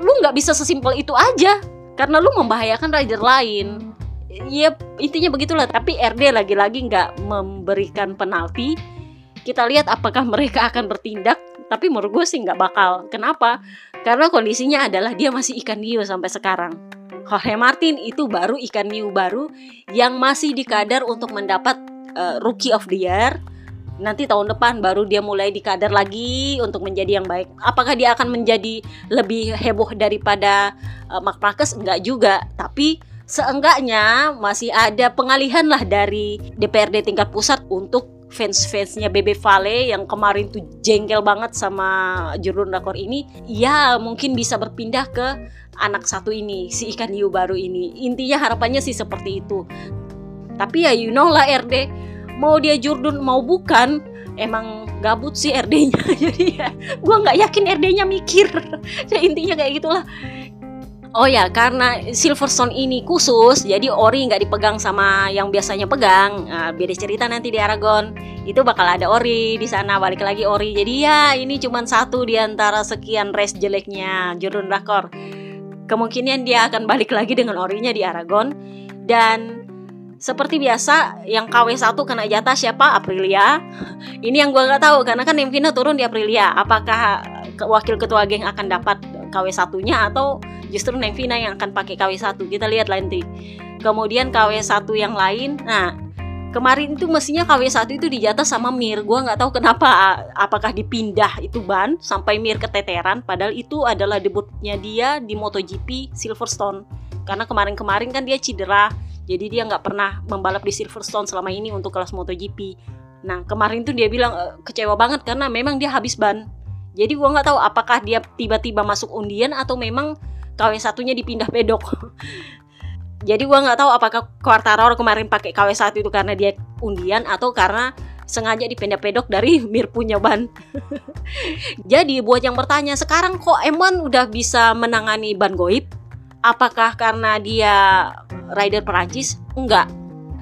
lu nggak bisa sesimpel itu aja karena lu membahayakan rider lain. Ya intinya begitulah. Tapi RD lagi-lagi nggak memberikan penalti. Kita lihat apakah mereka akan bertindak. Tapi menurut gue sih nggak bakal. Kenapa? Karena kondisinya adalah dia masih ikan hiu sampai sekarang. Jorge Martin itu baru ikan hiu baru yang masih dikadar untuk mendapat uh, Rookie of the Year. Nanti tahun depan baru dia mulai dikadar lagi untuk menjadi yang baik. Apakah dia akan menjadi lebih heboh daripada uh, Mark Marcus? Enggak juga, tapi seenggaknya masih ada pengalihan lah dari DPRD tingkat pusat untuk fans-fansnya Bebe Vale yang kemarin tuh jengkel banget sama Jurun Rakor ini. Ya mungkin bisa berpindah ke anak satu ini si ikan hiu baru ini. Intinya harapannya sih seperti itu. Tapi ya you know lah RD mau dia Jurdun mau bukan emang gabut sih RD-nya jadi ya gue nggak yakin RD-nya mikir ya, intinya kayak gitulah Oh ya, karena Silverstone ini khusus, jadi ori nggak dipegang sama yang biasanya pegang. Nah, beda cerita nanti di Aragon. Itu bakal ada ori di sana, balik lagi ori. Jadi ya, ini cuma satu di antara sekian race jeleknya Jurun Rakor. Kemungkinan dia akan balik lagi dengan orinya di Aragon. Dan seperti biasa, yang KW1 kena jatah siapa? Aprilia. Ini yang gua nggak tahu karena kan Nemvina turun di Aprilia. Apakah wakil ketua geng akan dapat KW1-nya atau justru Nevina yang akan pakai KW1 kita lihat nanti kemudian KW1 yang lain nah kemarin itu mestinya KW1 itu dijatah sama Mir gue nggak tahu kenapa apakah dipindah itu ban sampai Mir keteteran padahal itu adalah debutnya dia di MotoGP Silverstone karena kemarin-kemarin kan dia cedera jadi dia nggak pernah membalap di Silverstone selama ini untuk kelas MotoGP nah kemarin tuh dia bilang e, kecewa banget karena memang dia habis ban jadi gue nggak tahu apakah dia tiba-tiba masuk undian atau memang KW satunya dipindah pedok jadi gua nggak tahu apakah Quartararo kemarin pakai KW 1 itu karena dia undian atau karena sengaja dipindah pedok dari Mir punya ban. Jadi buat yang bertanya sekarang kok M1 udah bisa menangani ban goib? Apakah karena dia rider Perancis? Enggak.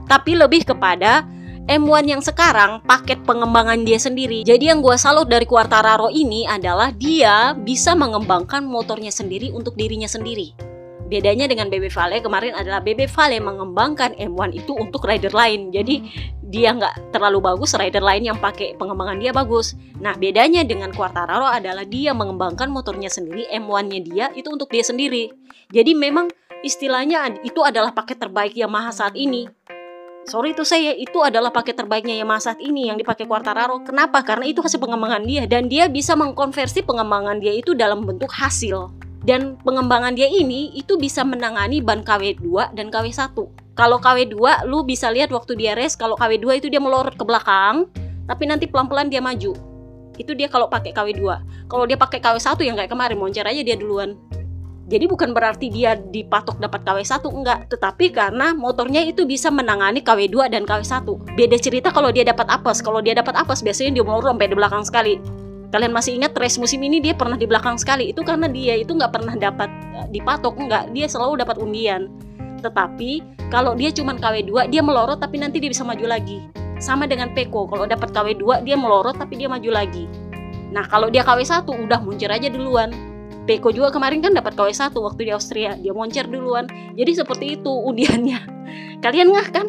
Tapi lebih kepada M1 yang sekarang paket pengembangan dia sendiri. Jadi yang gue salut dari Quartararo ini adalah dia bisa mengembangkan motornya sendiri untuk dirinya sendiri. Bedanya dengan BB Vale kemarin adalah BB Vale mengembangkan M1 itu untuk rider lain. Jadi dia nggak terlalu bagus, rider lain yang pakai pengembangan dia bagus. Nah bedanya dengan Quartararo adalah dia mengembangkan motornya sendiri, M1-nya dia itu untuk dia sendiri. Jadi memang istilahnya itu adalah paket terbaik Yamaha saat ini sorry itu saya itu adalah paket terbaiknya Yamaha saat ini yang dipakai Quartararo. Kenapa? Karena itu hasil pengembangan dia dan dia bisa mengkonversi pengembangan dia itu dalam bentuk hasil. Dan pengembangan dia ini itu bisa menangani ban KW2 dan KW1. Kalau KW2 lu bisa lihat waktu dia race kalau KW2 itu dia melorot ke belakang, tapi nanti pelan-pelan dia maju. Itu dia kalau pakai KW2. Kalau dia pakai KW1 yang kayak kemarin moncer aja dia duluan. Jadi bukan berarti dia dipatok dapat KW1 enggak, tetapi karena motornya itu bisa menangani KW2 dan KW1. Beda cerita kalau dia dapat apes. Kalau dia dapat apes biasanya dia melorot sampai di belakang sekali. Kalian masih ingat race musim ini dia pernah di belakang sekali. Itu karena dia itu nggak pernah dapat eh, dipatok enggak, dia selalu dapat undian. Tetapi kalau dia cuma KW2 dia melorot tapi nanti dia bisa maju lagi. Sama dengan Peko, kalau dapat KW2 dia melorot tapi dia maju lagi. Nah, kalau dia KW1 udah muncul aja duluan. Peko juga kemarin kan dapat KW1 waktu di Austria dia moncer duluan. Jadi seperti itu undiannya. Kalian nggak kan?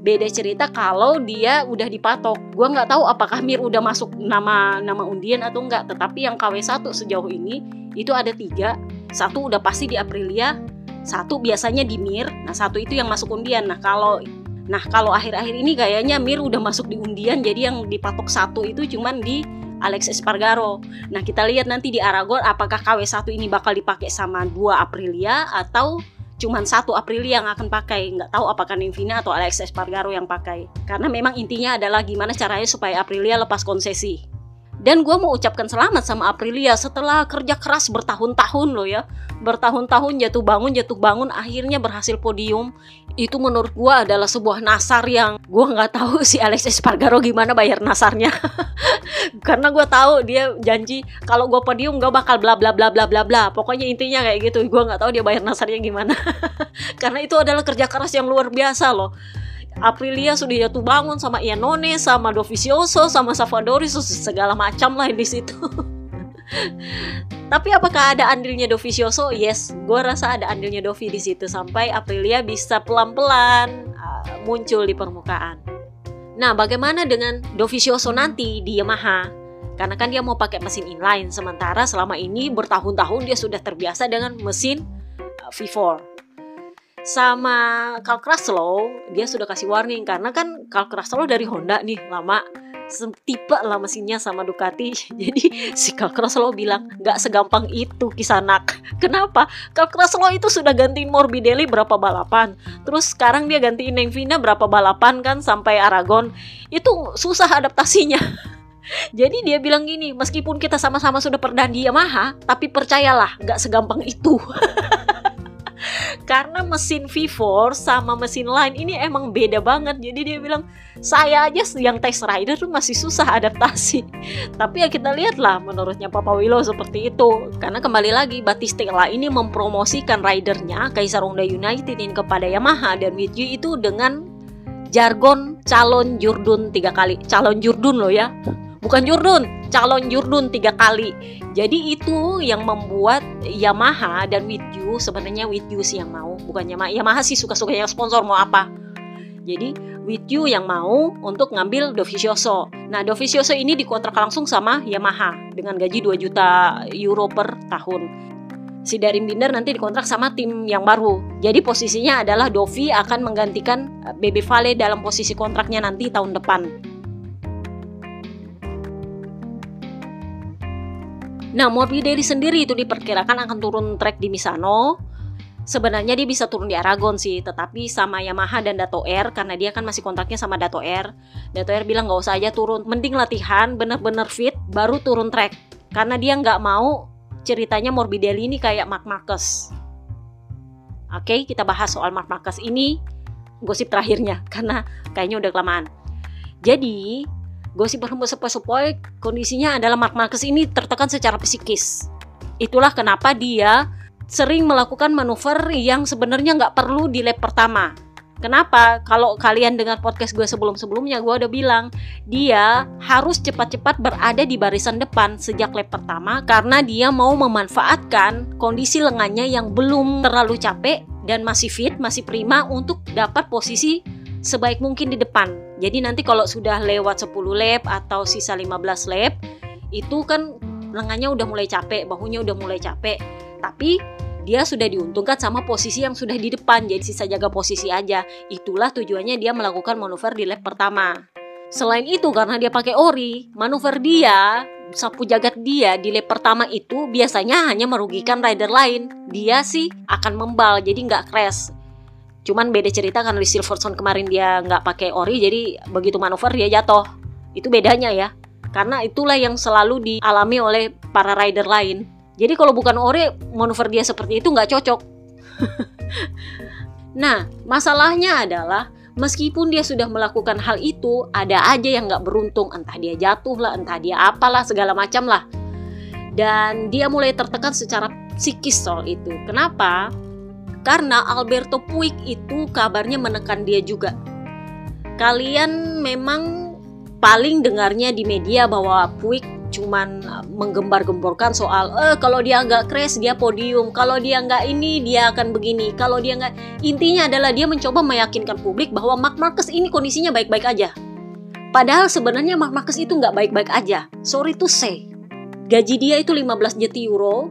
Beda cerita kalau dia udah dipatok. Gue nggak tahu apakah Mir udah masuk nama nama undian atau enggak tetapi yang KW1 sejauh ini itu ada tiga. Satu udah pasti di Aprilia satu biasanya di Mir nah satu itu yang masuk undian nah kalau nah kalau akhir-akhir ini kayaknya Mir udah masuk di undian jadi yang dipatok satu itu cuman di Alex Espargaro. Nah, kita lihat nanti di Aragon apakah KW1 ini bakal dipakai sama dua Aprilia atau cuman satu Aprilia yang akan pakai. Nggak tahu apakah Nivina atau Alex Espargaro yang pakai. Karena memang intinya adalah gimana caranya supaya Aprilia lepas konsesi. Dan gue mau ucapkan selamat sama Aprilia setelah kerja keras bertahun-tahun loh ya. Bertahun-tahun jatuh bangun, jatuh bangun, akhirnya berhasil podium. Itu menurut gue adalah sebuah nasar yang gue nggak tahu si Alex Espargaro gimana bayar nasarnya. Karena gue tahu dia janji kalau gue podium gak bakal bla bla bla bla bla bla. Pokoknya intinya kayak gitu. Gue nggak tahu dia bayar nasarnya gimana. Karena itu adalah kerja keras yang luar biasa loh. Aprilia sudah jatuh bangun sama Ianone, sama Dovizioso, sama Savadori, segala macam lah di situ. Tapi apakah ada andilnya Dovizioso? Yes, gue rasa ada andilnya Dovi di situ sampai Aprilia bisa pelan-pelan uh, muncul di permukaan. Nah, bagaimana dengan Dovizioso nanti di Yamaha? Karena kan dia mau pakai mesin inline, sementara selama ini bertahun-tahun dia sudah terbiasa dengan mesin uh, V4 sama Carl Kraslow dia sudah kasih warning. Karena kan Carl Kraslow dari Honda nih lama. Tipe lah mesinnya sama Ducati. Jadi si Carl Kraslow bilang nggak segampang itu kisanak. Kenapa? Carl Kraslow itu sudah gantiin Morbidelli berapa balapan. Terus sekarang dia gantiin Nengvina berapa balapan kan sampai Aragon. Itu susah adaptasinya. Jadi dia bilang gini, meskipun kita sama-sama sudah pernah di Yamaha, tapi percayalah, nggak segampang itu. Karena mesin V4 sama mesin lain ini emang beda banget. Jadi dia bilang saya aja yang test rider tuh masih susah adaptasi. Tapi ya kita lihatlah menurutnya Papa Willow seperti itu. Karena kembali lagi Batistella ini mempromosikan ridernya Kaisar Honda United ini kepada Yamaha dan Mitsubishi itu dengan jargon calon jurdun tiga kali calon jurdun loh ya bukan jurdun calon jurdun tiga kali jadi itu yang membuat Yamaha dan Witju sebenarnya Witju sih yang mau bukan Yamaha Yamaha sih suka-suka yang sponsor mau apa jadi Witju yang mau untuk ngambil Dovizioso nah Dovizioso ini dikontrak langsung sama Yamaha dengan gaji 2 juta euro per tahun si Darim Binder nanti dikontrak sama tim yang baru. Jadi posisinya adalah Dovi akan menggantikan BB Vale dalam posisi kontraknya nanti tahun depan. Nah, Morbidelli sendiri itu diperkirakan akan turun trek di Misano. Sebenarnya dia bisa turun di Aragon sih, tetapi sama Yamaha dan Dato Air karena dia kan masih kontraknya sama Dato Air. Dato Air bilang nggak usah aja turun, mending latihan bener-bener fit baru turun trek karena dia nggak mau ceritanya Morbidelli ini kayak Mark Marcus. Oke, kita bahas soal Mark Marcus ini gosip terakhirnya karena kayaknya udah kelamaan. Jadi, Gosip sepoi-sepoi kondisinya adalah Mark Marcus ini tertekan secara psikis. Itulah kenapa dia sering melakukan manuver yang sebenarnya nggak perlu di lap pertama. Kenapa? Kalau kalian dengar podcast gue sebelum-sebelumnya, gue udah bilang dia harus cepat-cepat berada di barisan depan sejak lap pertama karena dia mau memanfaatkan kondisi lengannya yang belum terlalu capek dan masih fit, masih prima untuk dapat posisi sebaik mungkin di depan. Jadi nanti kalau sudah lewat 10 lap atau sisa 15 lap, itu kan lengannya udah mulai capek, bahunya udah mulai capek. Tapi dia sudah diuntungkan sama posisi yang sudah di depan, jadi sisa jaga posisi aja. Itulah tujuannya dia melakukan manuver di lap pertama. Selain itu karena dia pakai ori, manuver dia sapu jagat dia di lap pertama itu biasanya hanya merugikan rider lain. Dia sih akan membal, jadi nggak crash. Cuman beda cerita karena di Silverstone kemarin dia nggak pakai ori jadi begitu manuver dia jatuh. Itu bedanya ya. Karena itulah yang selalu dialami oleh para rider lain. Jadi kalau bukan ori manuver dia seperti itu nggak cocok. nah masalahnya adalah meskipun dia sudah melakukan hal itu ada aja yang nggak beruntung entah dia jatuh lah entah dia apalah segala macam lah dan dia mulai tertekan secara psikis soal itu kenapa karena Alberto Puig itu kabarnya menekan dia juga. Kalian memang paling dengarnya di media bahwa Puig cuman uh, menggembar-gemborkan soal eh kalau dia nggak crash dia podium. Kalau dia nggak ini dia akan begini. Kalau dia nggak intinya adalah dia mencoba meyakinkan publik bahwa Mark Marcus ini kondisinya baik-baik aja. Padahal sebenarnya Mark Marcus itu nggak baik-baik aja. Sorry to say. Gaji dia itu 15 juta euro.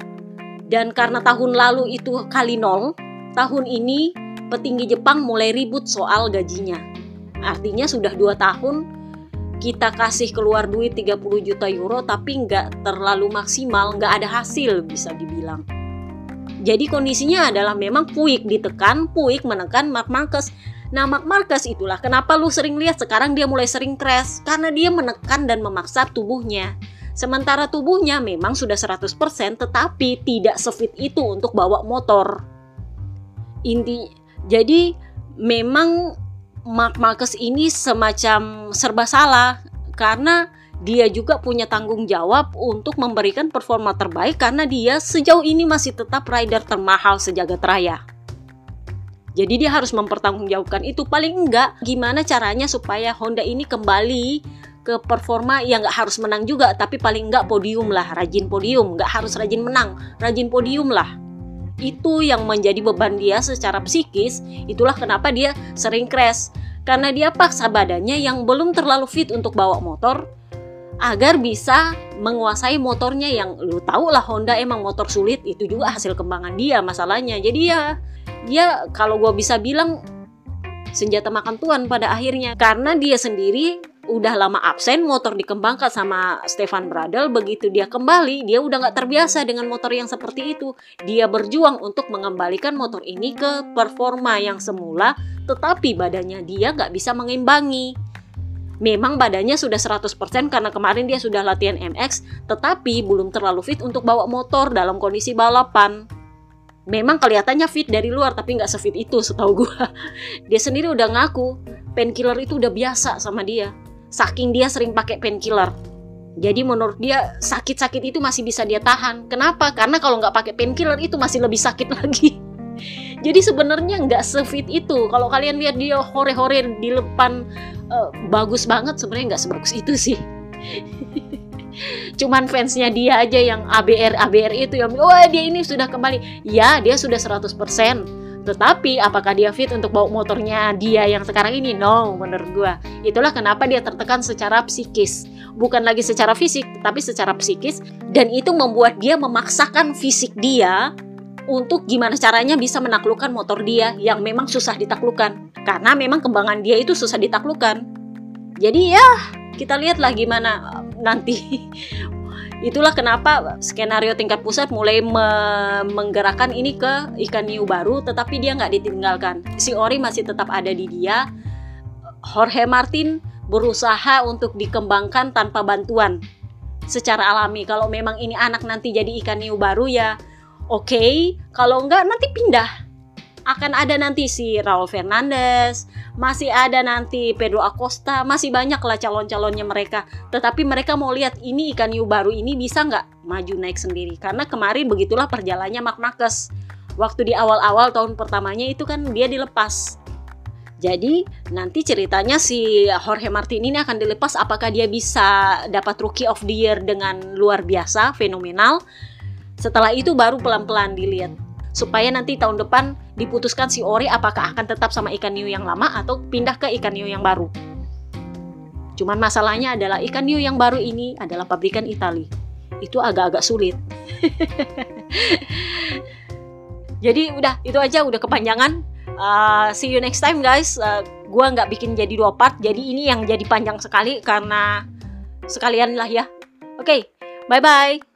Dan karena tahun lalu itu kali nol tahun ini petinggi Jepang mulai ribut soal gajinya. Artinya sudah dua tahun kita kasih keluar duit 30 juta euro tapi nggak terlalu maksimal, nggak ada hasil bisa dibilang. Jadi kondisinya adalah memang Puig ditekan, Puig menekan Mark Marcus. Nah Mark Marcus itulah kenapa lu sering lihat sekarang dia mulai sering crash karena dia menekan dan memaksa tubuhnya. Sementara tubuhnya memang sudah 100% tetapi tidak sefit itu untuk bawa motor inti jadi memang Mark Marcus ini semacam serba salah karena dia juga punya tanggung jawab untuk memberikan performa terbaik karena dia sejauh ini masih tetap rider termahal sejagat raya. Jadi dia harus mempertanggungjawabkan itu. Paling enggak gimana caranya supaya Honda ini kembali ke performa yang nggak harus menang juga tapi paling enggak podium lah rajin podium. Nggak harus rajin menang rajin podium lah itu yang menjadi beban dia secara psikis. Itulah kenapa dia sering crash. Karena dia paksa badannya yang belum terlalu fit untuk bawa motor agar bisa menguasai motornya yang lu tahu lah Honda emang motor sulit. Itu juga hasil kembangan dia masalahnya. Jadi ya dia kalau gue bisa bilang senjata makan tuan pada akhirnya. Karena dia sendiri udah lama absen motor dikembangkan sama Stefan Bradl begitu dia kembali dia udah nggak terbiasa dengan motor yang seperti itu. Dia berjuang untuk mengembalikan motor ini ke performa yang semula tetapi badannya dia nggak bisa mengimbangi. Memang badannya sudah 100% karena kemarin dia sudah latihan MX, tetapi belum terlalu fit untuk bawa motor dalam kondisi balapan. memang kelihatannya fit dari luar tapi nggak sefit itu setahu gue dia sendiri udah ngaku painkiller itu udah biasa sama dia saking dia sering pakai painkiller. Jadi menurut dia sakit-sakit itu masih bisa dia tahan. Kenapa? Karena kalau nggak pakai painkiller itu masih lebih sakit lagi. Jadi sebenarnya nggak sefit itu. Kalau kalian lihat dia hore-hore di depan uh, bagus banget sebenarnya nggak sebagus itu sih. Cuman fansnya dia aja yang ABR ABR itu yang oh dia ini sudah kembali. Ya dia sudah 100% tetapi apakah dia fit untuk bawa motornya dia yang sekarang ini? No menurut gua. Itulah kenapa dia tertekan secara psikis. Bukan lagi secara fisik tapi secara psikis. Dan itu membuat dia memaksakan fisik dia untuk gimana caranya bisa menaklukkan motor dia yang memang susah ditaklukkan. Karena memang kembangan dia itu susah ditaklukkan. Jadi ya kita lihatlah gimana nanti itulah kenapa skenario tingkat pusat mulai me menggerakkan ini ke ikan new baru tetapi dia nggak ditinggalkan. Si Ori masih tetap ada di dia. Jorge Martin berusaha untuk dikembangkan tanpa bantuan secara alami. Kalau memang ini anak nanti jadi ikan new baru ya oke. Okay. kalau enggak nanti pindah akan ada nanti si Raul Fernandez, masih ada nanti Pedro Acosta, masih banyak lah calon-calonnya mereka. Tetapi mereka mau lihat ini ikan hiu baru ini bisa nggak maju naik sendiri. Karena kemarin begitulah perjalannya Mark Marquez. Waktu di awal-awal tahun pertamanya itu kan dia dilepas. Jadi nanti ceritanya si Jorge Martin ini akan dilepas apakah dia bisa dapat Rookie of the Year dengan luar biasa, fenomenal. Setelah itu baru pelan-pelan dilihat supaya nanti tahun depan diputuskan si Ori apakah akan tetap sama ikan hiu yang lama atau pindah ke ikan hiu yang baru. Cuman masalahnya adalah ikan hiu yang baru ini adalah pabrikan Itali. Itu agak-agak sulit. Jadi udah itu aja udah kepanjangan. Uh, see you next time guys. Uh, gua nggak bikin jadi dua part. Jadi ini yang jadi panjang sekali karena sekalian lah ya. Oke, okay, bye bye.